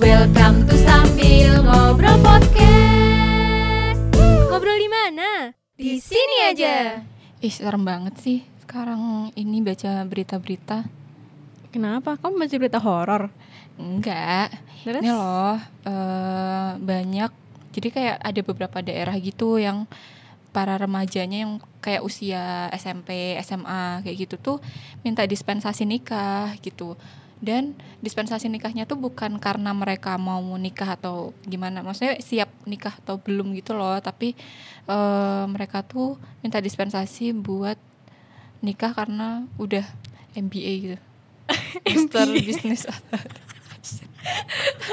Welcome to Sambil Ngobrol Podcast. Ngobrol di mana? Di sini aja. Ih serem banget sih sekarang ini baca berita-berita Kenapa? Kamu baca berita horor? Enggak Terus? Ini loh eh, banyak Jadi kayak ada beberapa daerah gitu yang para remajanya yang kayak usia SMP, SMA kayak gitu tuh minta dispensasi nikah gitu. Dan dispensasi nikahnya tuh bukan karena mereka mau nikah atau gimana, maksudnya siap nikah atau belum gitu loh, tapi eh, mereka tuh minta dispensasi buat nikah karena udah MBA gitu. Master Business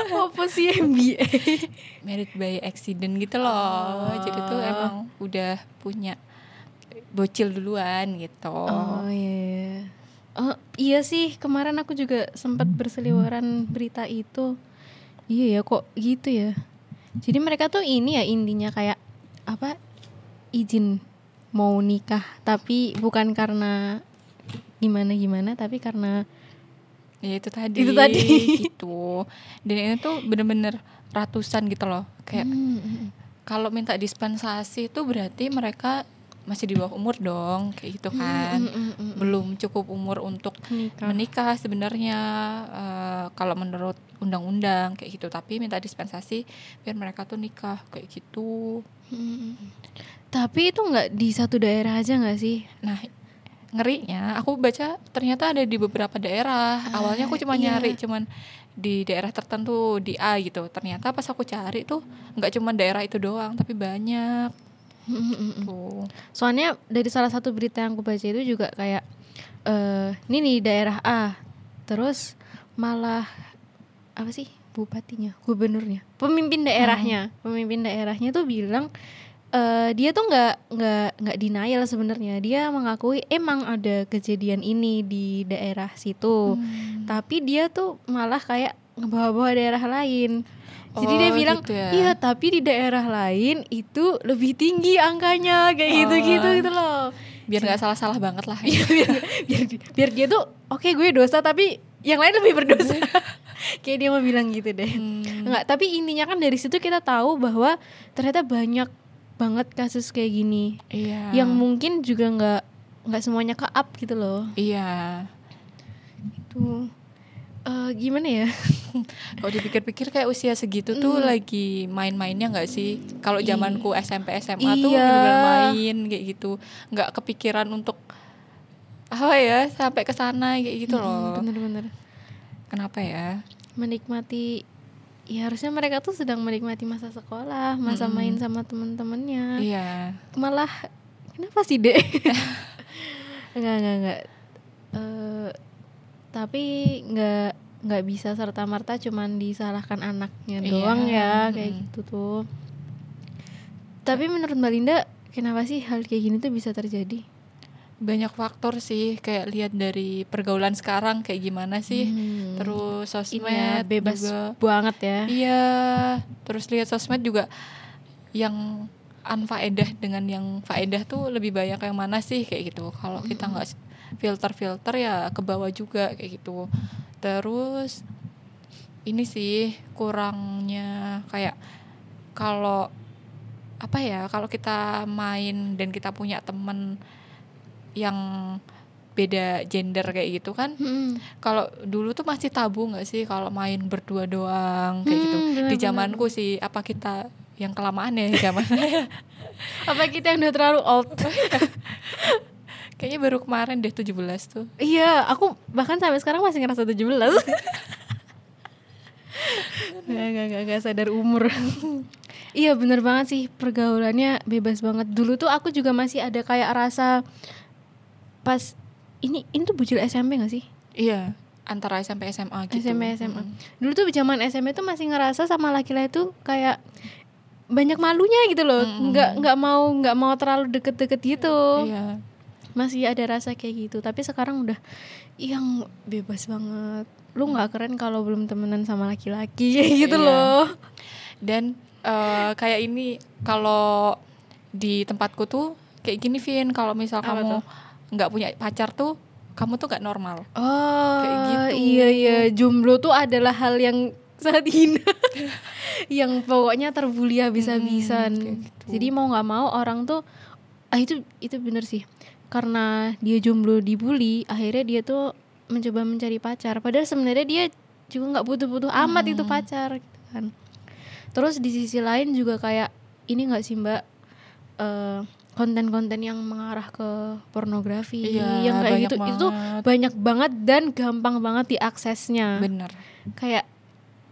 Apa sih MBA? Married by accident gitu loh. Jadi tuh emang udah punya bocil duluan gitu. Oh iya. Oh iya sih kemarin aku juga sempat berseliweran berita itu. Iya ya kok gitu ya. Jadi mereka tuh ini ya intinya kayak apa izin mau nikah tapi bukan karena gimana gimana tapi karena Ya itu tadi. Itu tadi. gitu. Dan ini tuh bener-bener ratusan gitu loh. Kayak Hmm, kalau minta dispensasi itu berarti mereka masih di bawah umur dong, kayak gitu kan. mm, mm, mm. Belum cukup umur untuk Nikah. menikah sebenarnya eh, kalau menurut undang-undang kayak gitu. Tapi minta dispensasi biar mereka tuh nikah kayak gitu. Hmm. Tapi itu nggak di satu daerah aja nggak sih? Nah, ngerinya aku baca ternyata ada di beberapa daerah. Awalnya aku cuma iya. nyari cuman di daerah tertentu di A gitu. Ternyata pas aku cari tuh nggak cuma daerah itu doang, tapi banyak tuh. Soalnya dari salah satu berita yang aku baca itu juga kayak eh ini nih daerah A, terus malah apa sih bupatinya, gubernurnya, pemimpin daerahnya, pemimpin daerahnya tuh bilang eh dia tuh nggak nggak nggak denial sebenarnya, dia mengakui emang ada kejadian ini di daerah situ, Hmm. tapi dia tuh malah kayak ngebawa-bawa daerah lain. Jadi Oh, dia bilang, gitu ya. iya tapi di daerah lain itu lebih tinggi angkanya kayak Oh. gitu-gitu gitu loh. Biar nggak salah-salah banget lah. biar, biar biar dia tuh oke gue dosa tapi yang lain lebih berdosa. kayak dia mau bilang gitu deh. Hmm. Enggak, tapi intinya kan dari situ kita tahu bahwa ternyata banyak banget kasus kayak gini Iya. yang mungkin juga nggak nggak semuanya ke up gitu loh. Iya. Tuh. Eh, gimana ya? Kalau dipikir-pikir kayak usia segitu tuh lagi main-mainnya nggak sih? Kalau zamanku SMP SMA tuh Iya. bener-bener main kayak gitu, nggak kepikiran untuk apa ya sampai ke sana kayak gitu loh. Bener-bener Kenapa ya? menikmati ya harusnya mereka tuh sedang menikmati masa sekolah, masa main sama teman-temannya. Iya. malah kenapa sih dek enggak enggak enggak Eh, tapi nggak nggak bisa serta merta cuman disalahkan anaknya Iya, doang ya kayak gitu tuh tapi menurut mbak Linda kenapa sih hal kayak gini tuh bisa terjadi Banyak faktor sih kayak lihat dari pergaulan sekarang kayak gimana sih. Hmm. Terus ya, sosmed bebas juga. banget ya Iya, terus lihat sosmed juga yang anfaedah dengan yang faedah tuh lebih banyak yang mana sih kayak gitu. Kalau kita nggak filter-filter ya ke bawah juga kayak gitu. Terus ini sih kurangnya kayak kalau apa ya kalau kita main dan kita punya temen yang beda gender kayak gitu kan Hmm. kalau dulu tuh masih tabu nggak sih kalau main berdua doang kayak gitu Hmm, di benar-benar. zamanku sih apa kita yang kelamaan ya zamannya apa kita yang udah terlalu old kayaknya baru kemarin deh 17 tuh. Iya aku bahkan sampai sekarang masih ngerasa 17 Nggak, nggak, nggak, nggak sadar umur. Iya bener banget sih. Pergaulannya bebas banget. Dulu tuh aku juga masih ada kayak rasa Pas ini ini tuh bujil SMP gak sih? iya antara SMP SMA gitu. SMP SMA Mm. Dulu tuh zaman SMP tuh masih ngerasa sama laki-laki tuh kayak banyak malunya gitu loh. Mm-mm. nggak nggak mau nggak mau terlalu deket-deket gitu. Iya masih ada rasa kayak gitu. Tapi sekarang udah yang bebas banget. Lu nggak keren kalau belum temenan sama laki-laki kayak gitu Iya. loh. Dan eh, kayak ini kalau di tempatku tuh kayak gini Vin. Kalau misal Apa kamu nggak punya pacar tuh kamu tuh nggak normal. Oh Kayak gitu. iya iya. Jomblo tuh adalah hal yang sangat hina. Yang pokoknya terbuli habis-habisan. Hmm, gitu. jadi mau nggak mau orang tuh ah itu itu bener sih karena dia jomblo dibully akhirnya dia tuh mencoba mencari pacar. Padahal sebenarnya dia juga nggak butuh-butuh amat itu Hmm. pacar gitu kan. Terus di sisi lain juga kayak ini nggak sih mbak? Eh, konten-konten yang mengarah ke pornografi Iya, yang kayak gitu. Itu banget. banyak banget dan gampang banget diaksesnya. Bener. Kayak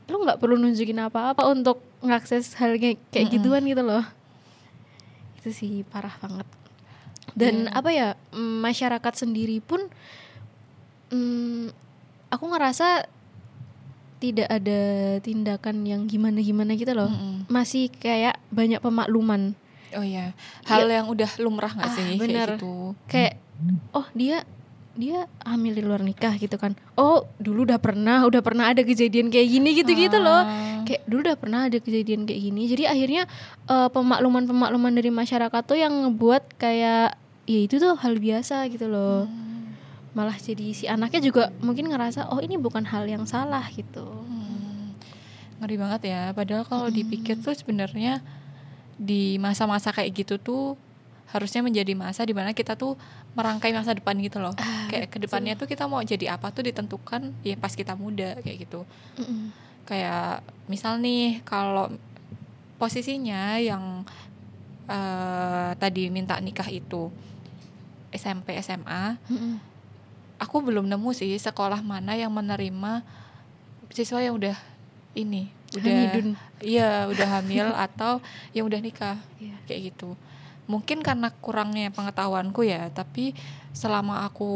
lu nggak perlu nunjukin apa-apa untuk ngakses hal kayak kayak Mm-mm. gituan gitu loh. Itu sih parah banget dan Iya. apa ya mm, masyarakat sendiri pun mm, aku ngerasa tidak ada tindakan yang gimana gimana gitu loh Mm-mm. masih kayak banyak pemakluman oh iya hal yang udah lumrah nggak Ah, sih bener. kayak gitu kayak oh dia dia hamil di luar nikah gitu kan oh dulu udah pernah udah pernah ada kejadian kayak gini gitu gitu loh Ah. Kayak dulu udah pernah ada kejadian kayak gini jadi akhirnya eh, pemakluman-pemakluman dari masyarakat tuh yang ngebuat kayak ya itu tuh hal biasa gitu loh Hmm. malah jadi si anaknya juga mungkin ngerasa oh ini bukan hal yang salah gitu Hmm, ngeri banget ya. Padahal kalau dipikir tuh sebenarnya di masa-masa kayak gitu tuh harusnya menjadi masa di mana kita tuh merangkai masa depan gitu loh. Ah, kayak ke depannya tuh kita mau jadi apa tuh ditentukan ya pas kita muda kayak gitu. Mm-mm. Kayak misal nih kalau posisinya yang eh, tadi minta nikah itu SMP SMA Mm-mm. aku belum nemu sih sekolah mana yang menerima siswa yang udah ini udah iya udah hamil atau yang udah nikah Iya. kayak gitu mungkin karena kurangnya pengetahuanku ya tapi selama aku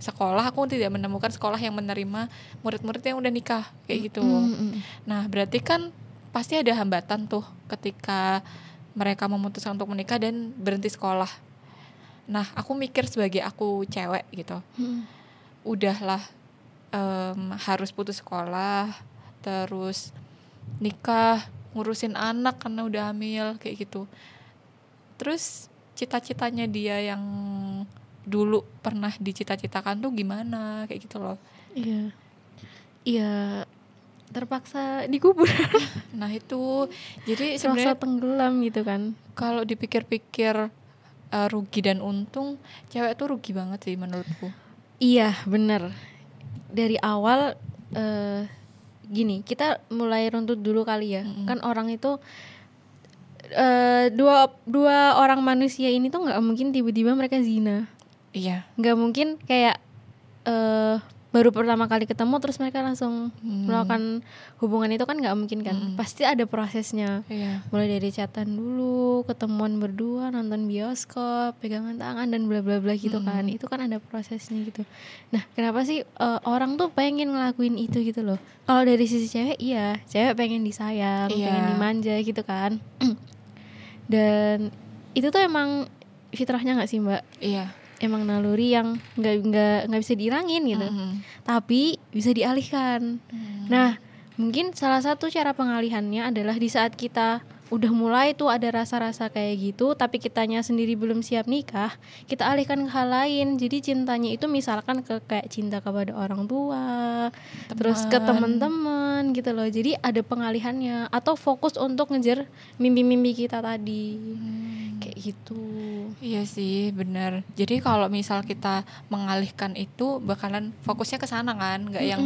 sekolah aku tidak menemukan sekolah yang menerima murid-murid yang udah nikah kayak gitu. Mm-mm. nah berarti kan pasti ada hambatan tuh ketika mereka memutuskan untuk menikah dan berhenti sekolah. Nah aku mikir sebagai aku cewek gitu. Udahlah em, harus putus sekolah terus nikah ngurusin anak karena udah hamil kayak gitu terus cita-citanya dia yang dulu pernah dicita-citakan tuh gimana kayak gitu loh Iya. Iya terpaksa dikubur. nah itu jadi sebenarnya tenggelam gitu kan. kalau dipikir-pikir eh, rugi dan untung cewek tuh rugi banget sih menurutku Iya, bener Dari awal eh gini, kita mulai runtut dulu kali ya. Mm-mm. Kan orang itu eh dua dua orang manusia ini tuh nggak mungkin tiba-tiba mereka zina. iya nggak mungkin kayak eh baru pertama kali ketemu terus mereka langsung Hmm. melakukan hubungan itu kan nggak mungkin kan Mm-mm. pasti ada prosesnya iya mulai dari chatan dulu ketemuan berdua nonton bioskop pegangan tangan dan bla bla bla gitu kan Mm-mm. itu kan ada prosesnya gitu nah kenapa sih eh, orang tuh pengen ngelakuin itu gitu loh kalau dari sisi cewek iya cewek pengen disayang Iya. pengen dimanja gitu kan dan itu tuh emang fitrahnya nggak sih mbak iya emang naluri yang nggak nggak nggak bisa dihilangin gitu Mm-mm. tapi bisa dialihkan Hmm. nah mungkin salah satu cara pengalihannya adalah di saat kita udah mulai tuh ada rasa-rasa kayak gitu tapi kitanya sendiri belum siap nikah kita alihkan ke hal lain jadi cintanya itu misalkan ke kayak cinta kepada orang tua terus ke Teman. teman-teman gitu loh jadi ada pengalihannya atau fokus untuk ngejar mimpi-mimpi kita tadi Hmm. kayak gitu Iya sih benar. Jadi kalau misal kita mengalihkan itu bakalan fokusnya ke sana kan, nggak yang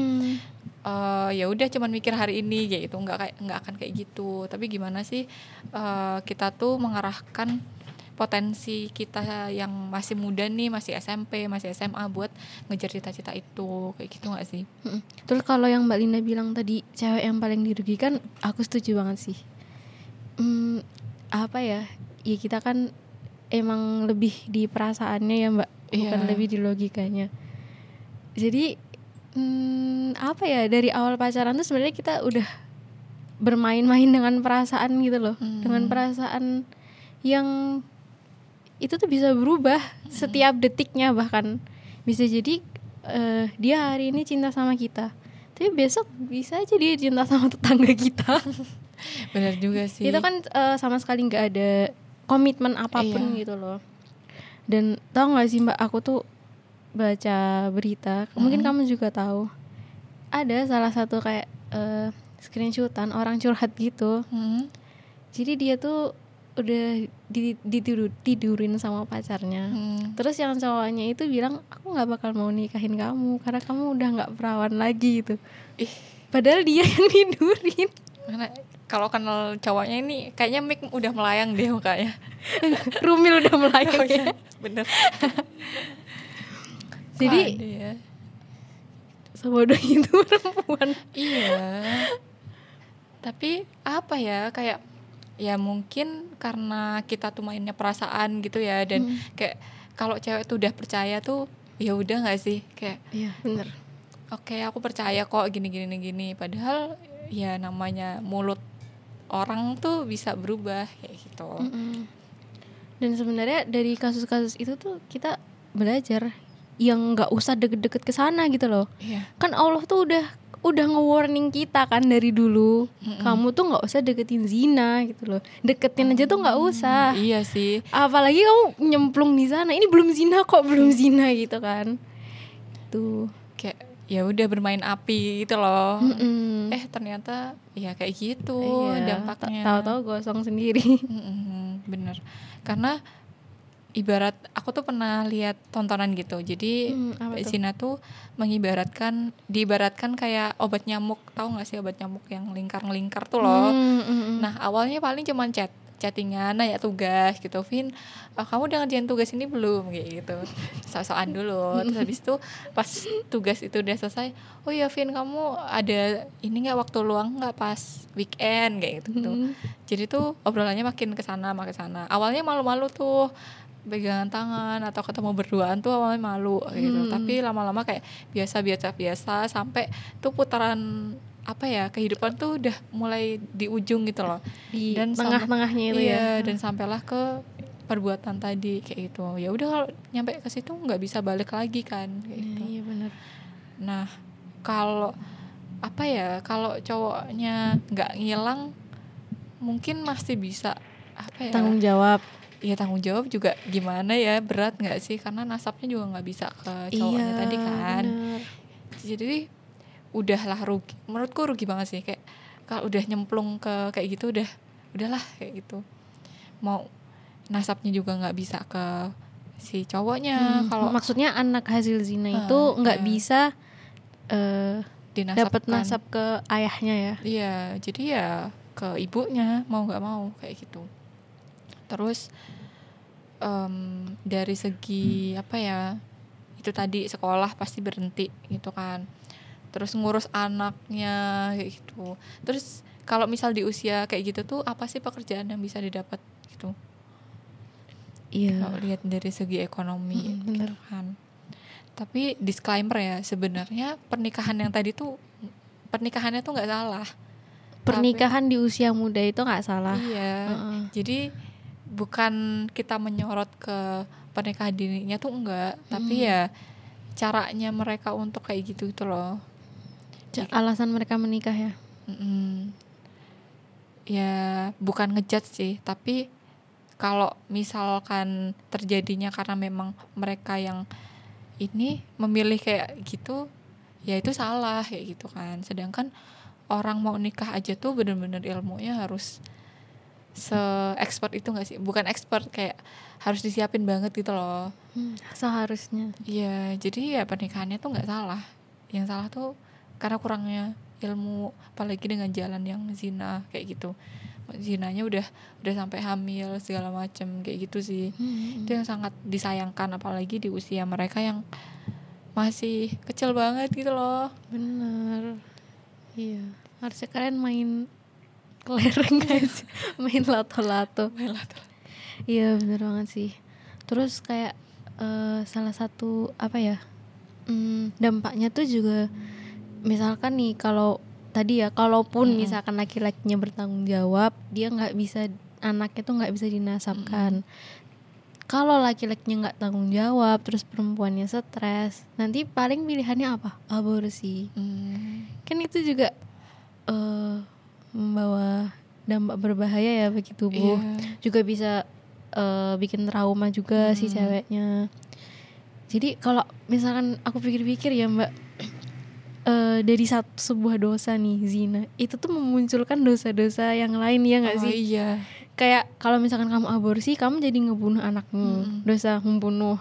Eh, ya udah cuman mikir hari ini gitu, nggak kayak nggak akan kayak gitu. Tapi gimana sih eh, kita tuh mengarahkan potensi kita yang masih muda nih, masih SMP, masih SMA buat ngejar cita-cita itu kayak gitu nggak sih? Terus kalau yang Mbak Linda bilang tadi cewek yang paling dirugikan, aku setuju banget sih. Hmm, apa ya? Ya kita kan emang lebih di perasaannya ya Mbak, bukan Iya. lebih di logikanya. Jadi hmm, apa ya? Dari awal pacaran tuh sebenarnya kita udah bermain-main dengan perasaan gitu loh, Hmm. dengan perasaan yang itu tuh bisa berubah setiap detiknya bahkan bisa jadi eh, dia hari ini cinta sama kita tapi besok bisa aja dia cinta sama tetangga kita Benar juga sih. itu kan eh, sama sekali nggak ada komitmen apa pun Iya. gitu loh dan tau nggak sih mbak aku tuh baca berita mungkin Mm-mm. kamu juga tahu ada salah satu kayak eh, screenshotan orang curhat gitu Hmm. jadi dia tuh udah di- ditidur tidurin sama pacarnya Hmm. terus yang cowoknya itu bilang aku nggak bakal mau nikahin kamu karena kamu udah nggak perawan lagi gitu Ih. padahal dia yang tidurin Mana kalau kenal cowoknya ini kayaknya mic udah melayang deh mukanya. rumil udah melayang Oh, ya iya, bener. Jadi ada ya? sebodoh itu perempuan. Iya. Tapi apa ya kayak ya mungkin karena kita tuh mainnya perasaan gitu ya dan Hmm. kayak kalau cewek tuh udah percaya tuh ya udah nggak sih kayak Iya bener. oke aku percaya kok gini gini gini, padahal ya namanya mulut orang tuh bisa berubah kayak gitu. Mm-mm. Dan sebenarnya dari kasus-kasus itu tuh kita belajar yang nggak usah deket-deket ke sana gitu loh. Iya. Kan Allah tuh udah udah nge-warning kita kan dari dulu. Mm-mm. Kamu tuh nggak usah deketin zina gitu loh. Deketin aja tuh nggak usah. Iya sih. Apalagi kamu nyemplung di sana. Ini belum zina kok, belum zina gitu kan. Tuh. Kayak ya udah bermain api gitu loh. Mm-mm. Eh ternyata ya kayak gitu Iya, dampaknya. ta- Tahu-tahu gosong sendiri. Mm-mm, bener karena ibarat aku tuh pernah lihat tontonan gitu. Jadi Hmm? Zina tuh? Mengibaratkan diibaratkan kayak obat nyamuk. Tahu nggak sih obat nyamuk yang lingkar lingkar tuh loh? Hmm, mm, mm. nah awalnya paling cuma chat chattingan nanya tugas gitu. Vin ah, kamu udah ngerjain tugas ini belum? Kayak gitu. Sok-sokan dulu. Terus habis itu pas tugas itu udah selesai oh iya Vin kamu ada ini nggak waktu luang nggak pas weekend? Kayak gitu, gitu Hmm. jadi tuh obrolannya makin ke sana makin ke sana awalnya malu-malu tuh pegangan tangan atau ketemu berduaan tuh awalnya malu gitu Hmm. tapi lama-lama kayak biasa biasa sampai tuh putaran apa ya kehidupan tuh udah mulai di ujung gitu loh di Dan tengah-tengahnya itu iya ya. dan sampailah ke perbuatan tadi kayak gitu ya udah kalau nyampe ke situ nggak bisa balik lagi kan kayak Iya, gitu. iya benar. Nah, kalau apa ya, kalau cowoknya nggak ngilang, mungkin masih bisa apa ya? Tanggung jawab. Iya tanggung jawab juga gimana ya berat nggak sih? Karena nasabnya juga nggak bisa ke cowoknya iya, tadi kan. bener. Jadi udahlah rugi. Menurutku rugi banget sih kayak kalau udah nyemplung ke kayak gitu udah udahlah kayak gitu. Mau nasabnya juga nggak bisa ke si cowoknya. Hmm, Kalau maksudnya anak hasil zina Ah, itu nggak iya. bisa eh dapat nasab ke ayahnya ya. Iya, jadi ya ke ibunya mau nggak mau kayak gitu. Terus em, dari segi apa ya itu tadi sekolah pasti berhenti gitu kan. Terus ngurus anaknya kayak gitu. Terus kalau misal di usia kayak gitu tuh apa sih pekerjaan yang bisa didapat gitu? Iya. Kalau lihat dari segi ekonomi Mm, gitu bener. kan. Tapi disclaimer ya sebenarnya pernikahan yang tadi tuh pernikahannya tuh nggak salah. Pernikahan di usia muda itu nggak salah. Iya. Heeh. Jadi bukan kita menyorot ke pernikahan dininya tuh enggak, tapi Mm. ya caranya mereka untuk kayak gitu itu loh. Alasan mereka menikah ya. Mm-mm. Ya bukan ngejudge sih, tapi kalau misalkan terjadinya karena memang mereka yang ini memilih kayak gitu, ya itu salah kayak gitu kan. Sedangkan orang mau nikah aja tuh bener-bener ilmunya harus se expert itu gak sih? Bukan expert kayak harus disiapin banget gitu loh. Hmm, seharusnya. Iya, jadi ya pernikahannya tuh nggak salah. Yang salah tuh karena kurangnya ilmu, apalagi dengan jalan yang zina kayak gitu. Zinanya udah udah sampai hamil segala macem kayak gitu sih. Hmm. Itu yang sangat disayangkan apalagi di usia mereka yang masih kecil banget gitu loh. Bener. Iya. Harusnya kalian main kelereng guys. main lato-lato. Iya bener banget sih. Terus kayak eh, salah satu apa ya hmm, dampaknya tuh juga misalkan nih kalau tadi ya kalaupun Mm-mm. misalkan laki-lakinya bertanggung jawab dia nggak bisa anaknya tuh nggak bisa dinasabkan. Kalau laki-lakinya nggak tanggung jawab terus perempuannya stres nanti paling pilihannya apa aborsi Hmm, kan itu juga eh, membawa dampak berbahaya ya bagi tubuh iya. juga bisa eh, bikin trauma juga si Hmm. ceweknya jadi kalau misalkan aku pikir-pikir ya mbak eh, dari satu sebuah dosa nih zina itu tuh memunculkan dosa-dosa yang lain ya nggak Oh, sih iya kayak kalau misalkan kamu aborsi kamu jadi ngebunuh anakmu Mm-mm. dosa membunuh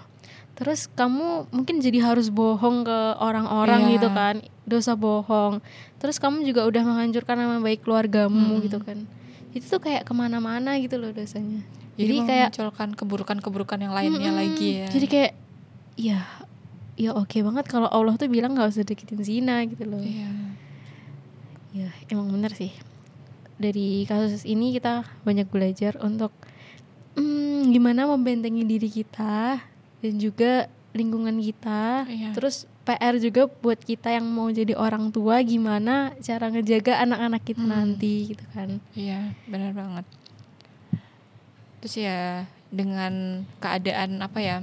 terus kamu mungkin jadi harus bohong ke orang-orang Iya. gitu kan. Dosa bohong. Terus kamu juga udah menghancurkan nama baik keluargamu Mm-mm. gitu kan. Itu tuh kayak ke mana-mana gitu loh dosanya. Jadi, Jadi kayak- memunculkan keburukan-keburukan yang lainnya Mm-mm. lagi ya. Jadi kayak ya ya oke banget kalau Allah tuh bilang nggak usah deketin zina gitu loh. Iya. Ya emang bener sih. Dari kasus ini kita banyak belajar untuk hmm, gimana membentengi diri kita dan juga lingkungan kita Iya. terus PR juga buat kita yang mau jadi orang tua gimana cara ngejaga anak-anak kita Hmm. nanti gitu kan Iya, benar banget. Terus ya dengan keadaan apa ya?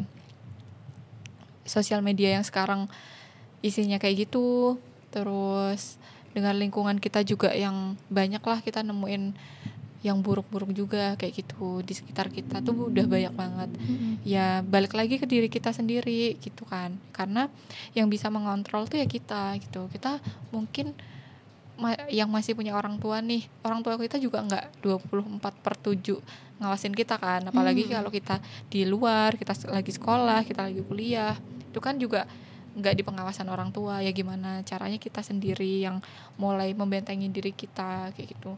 Sosial media yang sekarang isinya kayak gitu, terus dengan lingkungan kita juga yang banyak lah kita nemuin yang buruk-buruk juga kayak gitu di sekitar kita tuh udah banyak banget. Ya balik lagi ke diri kita sendiri gitu kan. Karena yang bisa mengontrol tuh ya kita gitu. Kita mungkin ma- yang masih punya orang tua nih orang tua kita juga nggak 24 per 7 ngawasin kita kan apalagi Hmm. kalau kita di luar kita lagi sekolah kita lagi kuliah itu kan juga nggak di pengawasan orang tua ya gimana caranya kita sendiri yang mulai membentengi diri kita kayak gitu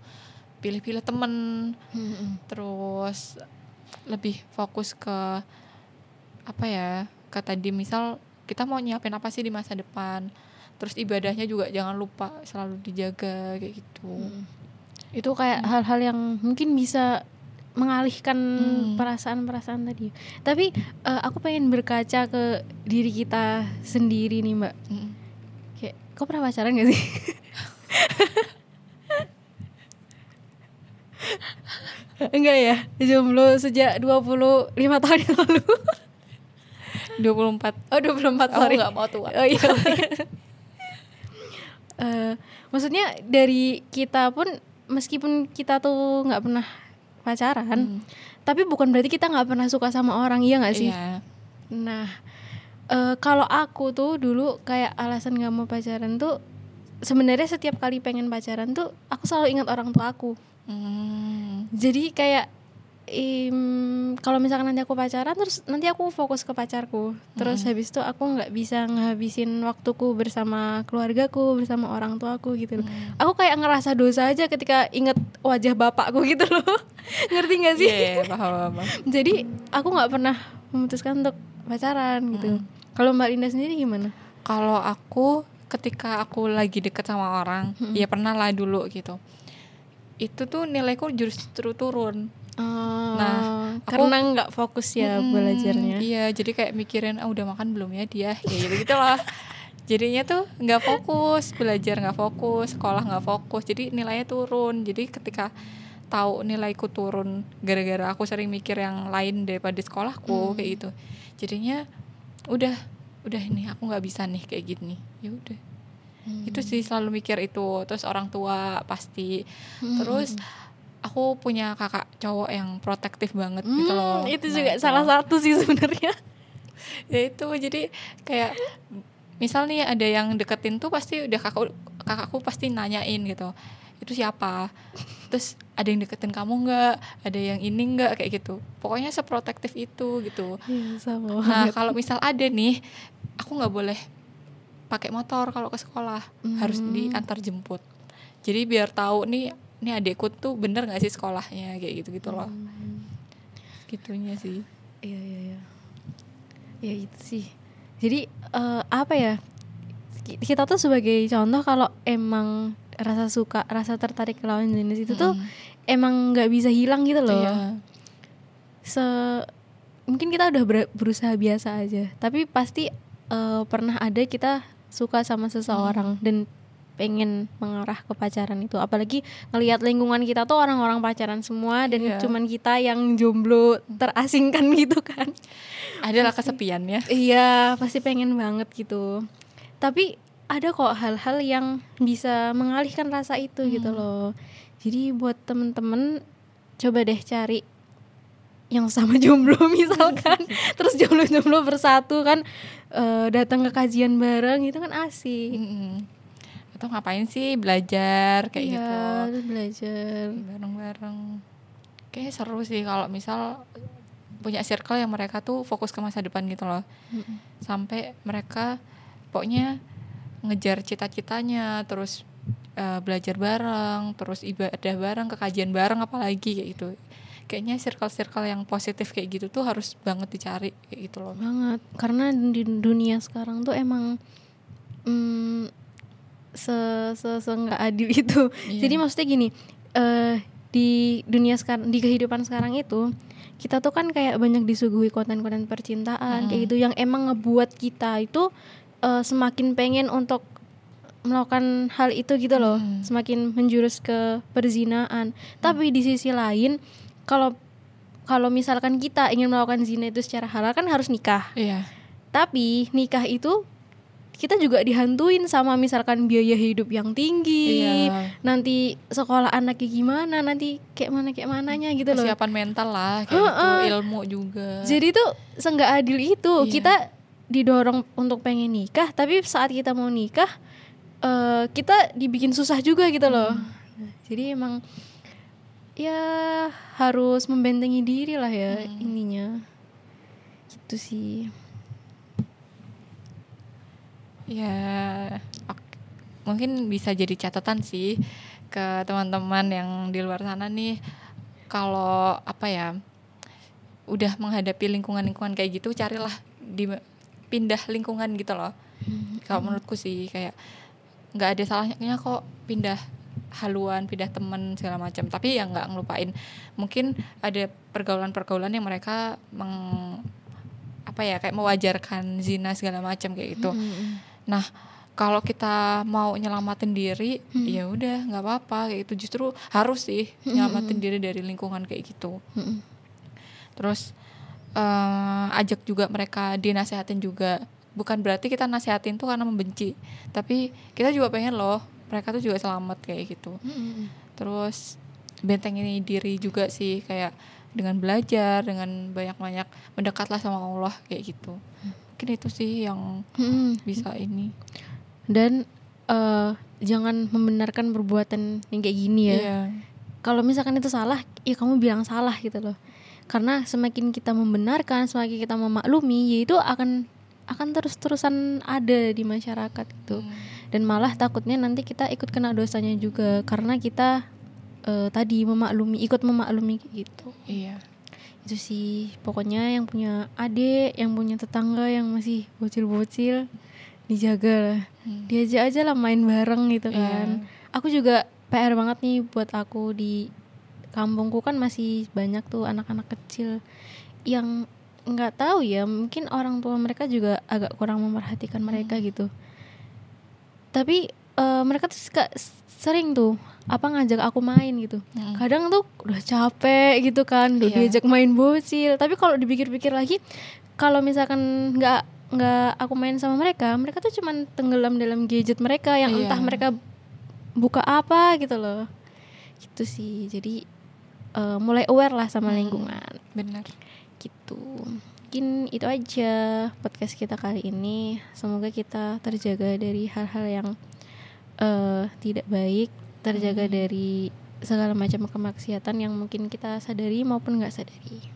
pilih-pilih temen. Terus lebih fokus ke apa ya ke tadi misal kita mau nyiapin apa sih di masa depan. Terus ibadahnya juga jangan lupa selalu dijaga kayak gitu. Itu kayak hal-hal yang mungkin bisa mengalihkan Hmm. perasaan-perasaan tadi. Tapi eh, aku pengen berkaca ke diri kita sendiri nih mbak. Mm. kayak kau pernah pacaran gak sih enggak ya jomblo sejak 25 tahun yang lalu 24 oh 24 aku sorry nggak mau tua Oh iya. Eh, maksudnya dari kita pun meskipun kita tuh nggak pernah pacaran, Hmm. tapi bukan berarti kita nggak pernah suka sama orang iya nggak sih? iya Nah, eh, kalau aku tuh dulu kayak alasan nggak mau pacaran tuh sebenarnya setiap kali pengen pacaran tuh aku selalu ingat orang tua aku. Hmm. Jadi kayak im, kalau misalkan nanti aku pacaran terus nanti aku fokus ke pacarku. Terus habis itu aku nggak bisa ngehabisin waktuku bersama keluargaku, bersama orang tuaku gitu loh. Hmm. Aku kayak ngerasa dosa aja ketika inget wajah bapakku gitu loh. Ngerti gak sih? Iya, iya, paham, paham. Jadi aku nggak pernah memutuskan untuk pacaran gitu. Kalau Mbak Linda sendiri gimana? kalau aku ketika aku lagi deket sama orang ya pernah lah dulu gitu itu tuh nilaiku justru turun nah, aku- karena nggak fokus ya Mm-mm, belajarnya. Iya, jadi kayak mikirin ah udah makan belum ya dia, kayak gitu gitu. Jadinya tuh nggak fokus belajar, nggak fokus sekolah, nggak fokus. Jadi nilainya turun. Jadi ketika tahu nilaiku turun gara-gara aku sering mikir yang lain daripada sekolahku kayak gitu. Jadinya udah udah ini aku nggak bisa nih kayak gini. Ya udah. Itu sih selalu mikir itu. Terus orang tua pasti. Terus aku punya kakak cowok yang protektif banget gitu loh. Hmm, itu Nah, juga salah satu sih sebenarnya. ya itu jadi kayak misal nih ada yang deketin tuh pasti udah kakak kakakku pasti nanyain gitu itu siapa terus ada yang deketin kamu nggak ada yang ini nggak kayak gitu pokoknya seprotektif itu gitu Iya, sama nah kalau misal ada nih aku nggak boleh pakai motor kalau ke sekolah harus Hmm. diantar jemput jadi biar tahu nih ini adekku tuh bener nggak sih sekolahnya kayak gitu gitu loh Hmm. gitunya sih Iya iya iya. Ya itu sih. Jadi eh, apa ya? ki- Kita tuh sebagai contoh kalau emang rasa suka, rasa tertarik ke lawan jenis itu tuh Mm. emang nggak bisa hilang gitu loh. Iya. Se mungkin kita udah ber- berusaha biasa aja, tapi pasti eh, pernah ada kita suka sama seseorang dan pengen mengarah ke pacaran itu apalagi ngelihat lingkungan kita tuh orang-orang pacaran semua dan Iya. cuman kita yang jomblo terasingkan gitu kan adalah kesepiannya Iya, pasti pengen banget gitu. Tapi ada kok hal-hal yang bisa mengalihkan rasa itu gitu loh. Jadi buat temen-temen coba deh cari yang sama jomblo misalkan, terus jomblo-jomblo bersatu kan eh, datang ke kajian bareng itu kan asik. Mm-mm. atau ngapain sih belajar kayak Iya, gitu belajar bareng-bareng kayak seru sih kalau misal punya circle yang mereka tuh fokus ke masa depan gitu loh Mm-mm. sampai mereka pokoknya ngejar cita-citanya terus eh, belajar bareng terus ibadah bareng kekajian bareng apalagi kayak gitu kayaknya circle-circle yang positif kayak gitu tuh harus banget dicari kayak gitu loh banget karena di dunia sekarang tuh emang mm, se se se nggak adil itu Iya. jadi maksudnya gini eh di dunia sekarang di kehidupan sekarang itu kita tuh kan kayak banyak disuguhi konten-konten percintaan kayak Mm-mm. gitu yang emang ngebuat kita itu eh, semakin pengen untuk melakukan hal itu gitu loh Mm. semakin menjurus ke perzinaan tapi di sisi lain kalau kalau misalkan kita ingin melakukan zina itu secara halal kan harus nikah. Iya. Tapi nikah itu kita juga dihantuin sama misalkan biaya hidup yang tinggi iya. nanti sekolah anaknya gimana nanti kayak mana kayak mananya gitu loh. Kesiapan mental lah kayak gitu ilmu juga. Jadi tuh seenggak adil itu. Iya. kita didorong untuk pengen nikah tapi saat kita mau nikah eh, kita dibikin susah juga gitu loh. Nah, jadi emang ya harus membentengi diri lah ya ininya gitu sih Ya, ok- mungkin bisa jadi catatan sih ke teman-teman yang di luar sana nih. Kalau apa ya, udah menghadapi lingkungan-lingkungan kayak gitu, carilah di pindah lingkungan gitu loh. Kalau menurutku sih kayak nggak ada salahnya kok pindah haluan, pindah teman segala macam. Tapi ya nggak ngelupain. Mungkin ada pergaulan-pergaulan yang mereka meng apa ya kayak mewajarkan zina segala macam kayak gitu. Mm-mm. Nah, kalau kita mau nyelamatin diri, ya udah nggak apa-apa kayak gitu. Justru harus sih nyelamatin diri dari lingkungan kayak gitu. Mm-mm. Terus eh, ajak juga mereka dinasehatin juga. Bukan berarti kita nasehatin tuh karena membenci, tapi kita juga pengen loh mereka tuh juga selamat kayak gitu. Mm-mm. Terus bentengin diri juga sih kayak dengan belajar, dengan banyak-banyak mendekatlah sama Allah kayak gitu. Mungkin itu sih yang Mm-mm. bisa ini. dan eh, jangan membenarkan perbuatan yang kayak gini ya Iya. kalau misalkan itu salah ya kamu bilang salah gitu loh karena semakin kita membenarkan semakin kita memaklumi ya itu akan akan terus-terusan ada di masyarakat gitu Hmm. Dan malah takutnya nanti kita ikut kena dosanya juga karena kita eh, tadi memaklumi ikut memaklumi gitu Iya. itu sih pokoknya yang punya adik yang punya tetangga yang masih bocil-bocil dijaga lah Hmm. diajak aja lah main bareng gitu Iya. kan aku juga PR banget nih buat aku di kampungku kan masih banyak tuh anak-anak kecil yang nggak tahu ya mungkin orang tua mereka juga agak kurang memperhatikan mereka gitu tapi eh, mereka tuh suka sering tuh apa ngajak aku main gitu Hmm. kadang tuh udah capek gitu kan udah Iya. diajak main bocil tapi kalau dipikir-pikir lagi kalau misalkan nggak nggak aku main sama mereka mereka tuh cuman tenggelam dalam gadget mereka yang Iya. entah mereka buka apa gitu loh gitu sih jadi eh, mulai aware lah sama Hmm. lingkungan Benar. gitu mungkin itu aja podcast kita kali ini. Semoga kita terjaga dari hal-hal yang eh, tidak baik terjaga dari segala macam kemaksiatan yang mungkin kita sadari maupun nggak sadari